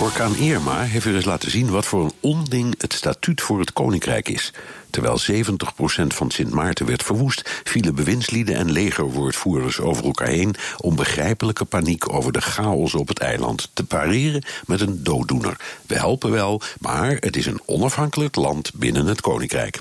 Orkaan Irma heeft weer eens laten zien wat voor een onding het statuut voor het koninkrijk is. Terwijl 70% van Sint Maarten werd verwoest, vielen bewindslieden en legerwoordvoerders over elkaar heen om begrijpelijke paniek over de chaos op het eiland te pareren met een dooddoener. We helpen wel, maar het is een onafhankelijk land binnen het koninkrijk.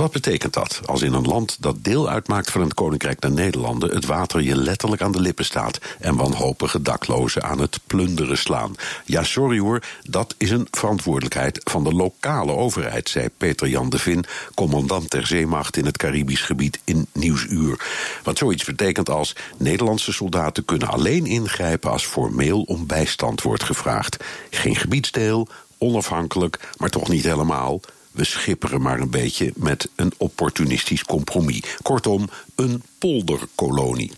Wat betekent dat als in een land dat deel uitmaakt van het Koninkrijk der Nederlanden het water je letterlijk aan de lippen staat en wanhopige daklozen aan het plunderen slaan? Ja, sorry hoor, dat is een verantwoordelijkheid van de lokale overheid, zei Peter Jan de Vin, commandant der zeemacht in het Caribisch gebied in Nieuwsuur. Wat zoiets betekent als Nederlandse soldaten kunnen alleen ingrijpen als formeel om bijstand wordt gevraagd. Geen gebiedsdeel, onafhankelijk, maar toch niet helemaal. We schipperen maar een beetje met een opportunistisch compromis. Kortom, een polderkolonie.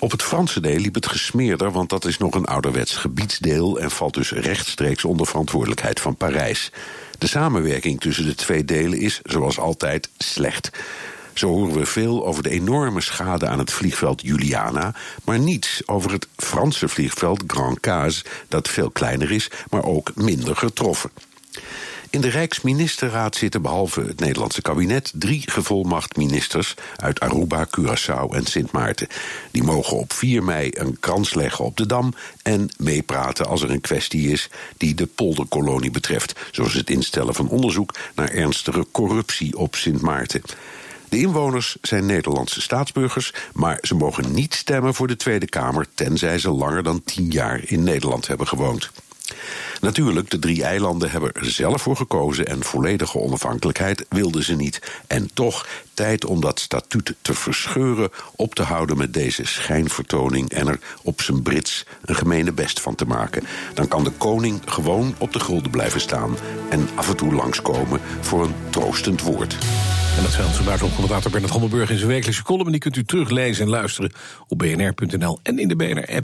Op het Franse deel liep het gesmeerder, want dat is nog een ouderwets gebiedsdeel en valt dus rechtstreeks onder verantwoordelijkheid van Parijs. De samenwerking tussen de twee delen is, zoals altijd, slecht. Zo horen we veel over de enorme schade aan het vliegveld Juliana, maar niets over het Franse vliegveld Grand Case, dat veel kleiner is, maar ook minder getroffen. In de Rijksministerraad zitten behalve het Nederlandse kabinet drie gevolmacht ministers uit Aruba, Curaçao en Sint Maarten. Die mogen op 4 mei een krans leggen op de dam en meepraten als er een kwestie is die de polderkolonie betreft, zoals het instellen van onderzoek naar ernstige corruptie op Sint Maarten. De inwoners zijn Nederlandse staatsburgers, maar ze mogen niet stemmen voor de Tweede Kamer tenzij ze langer dan tien jaar in Nederland hebben gewoond. Natuurlijk, de drie eilanden hebben er zelf voor gekozen en volledige onafhankelijkheid wilden ze niet. En toch tijd om dat statuut te verscheuren, op te houden met deze schijnvertoning en er op zijn Brits een gemene best van te maken. Dan kan de koning gewoon op de gulden blijven staan en af en toe langskomen voor een troostend woord. En dat zei onze buitenlandcommentator Bernard Hammelburg in zijn wekelijkse column. Die kunt u teruglezen en luisteren op bnr.nl en in de BNR-app.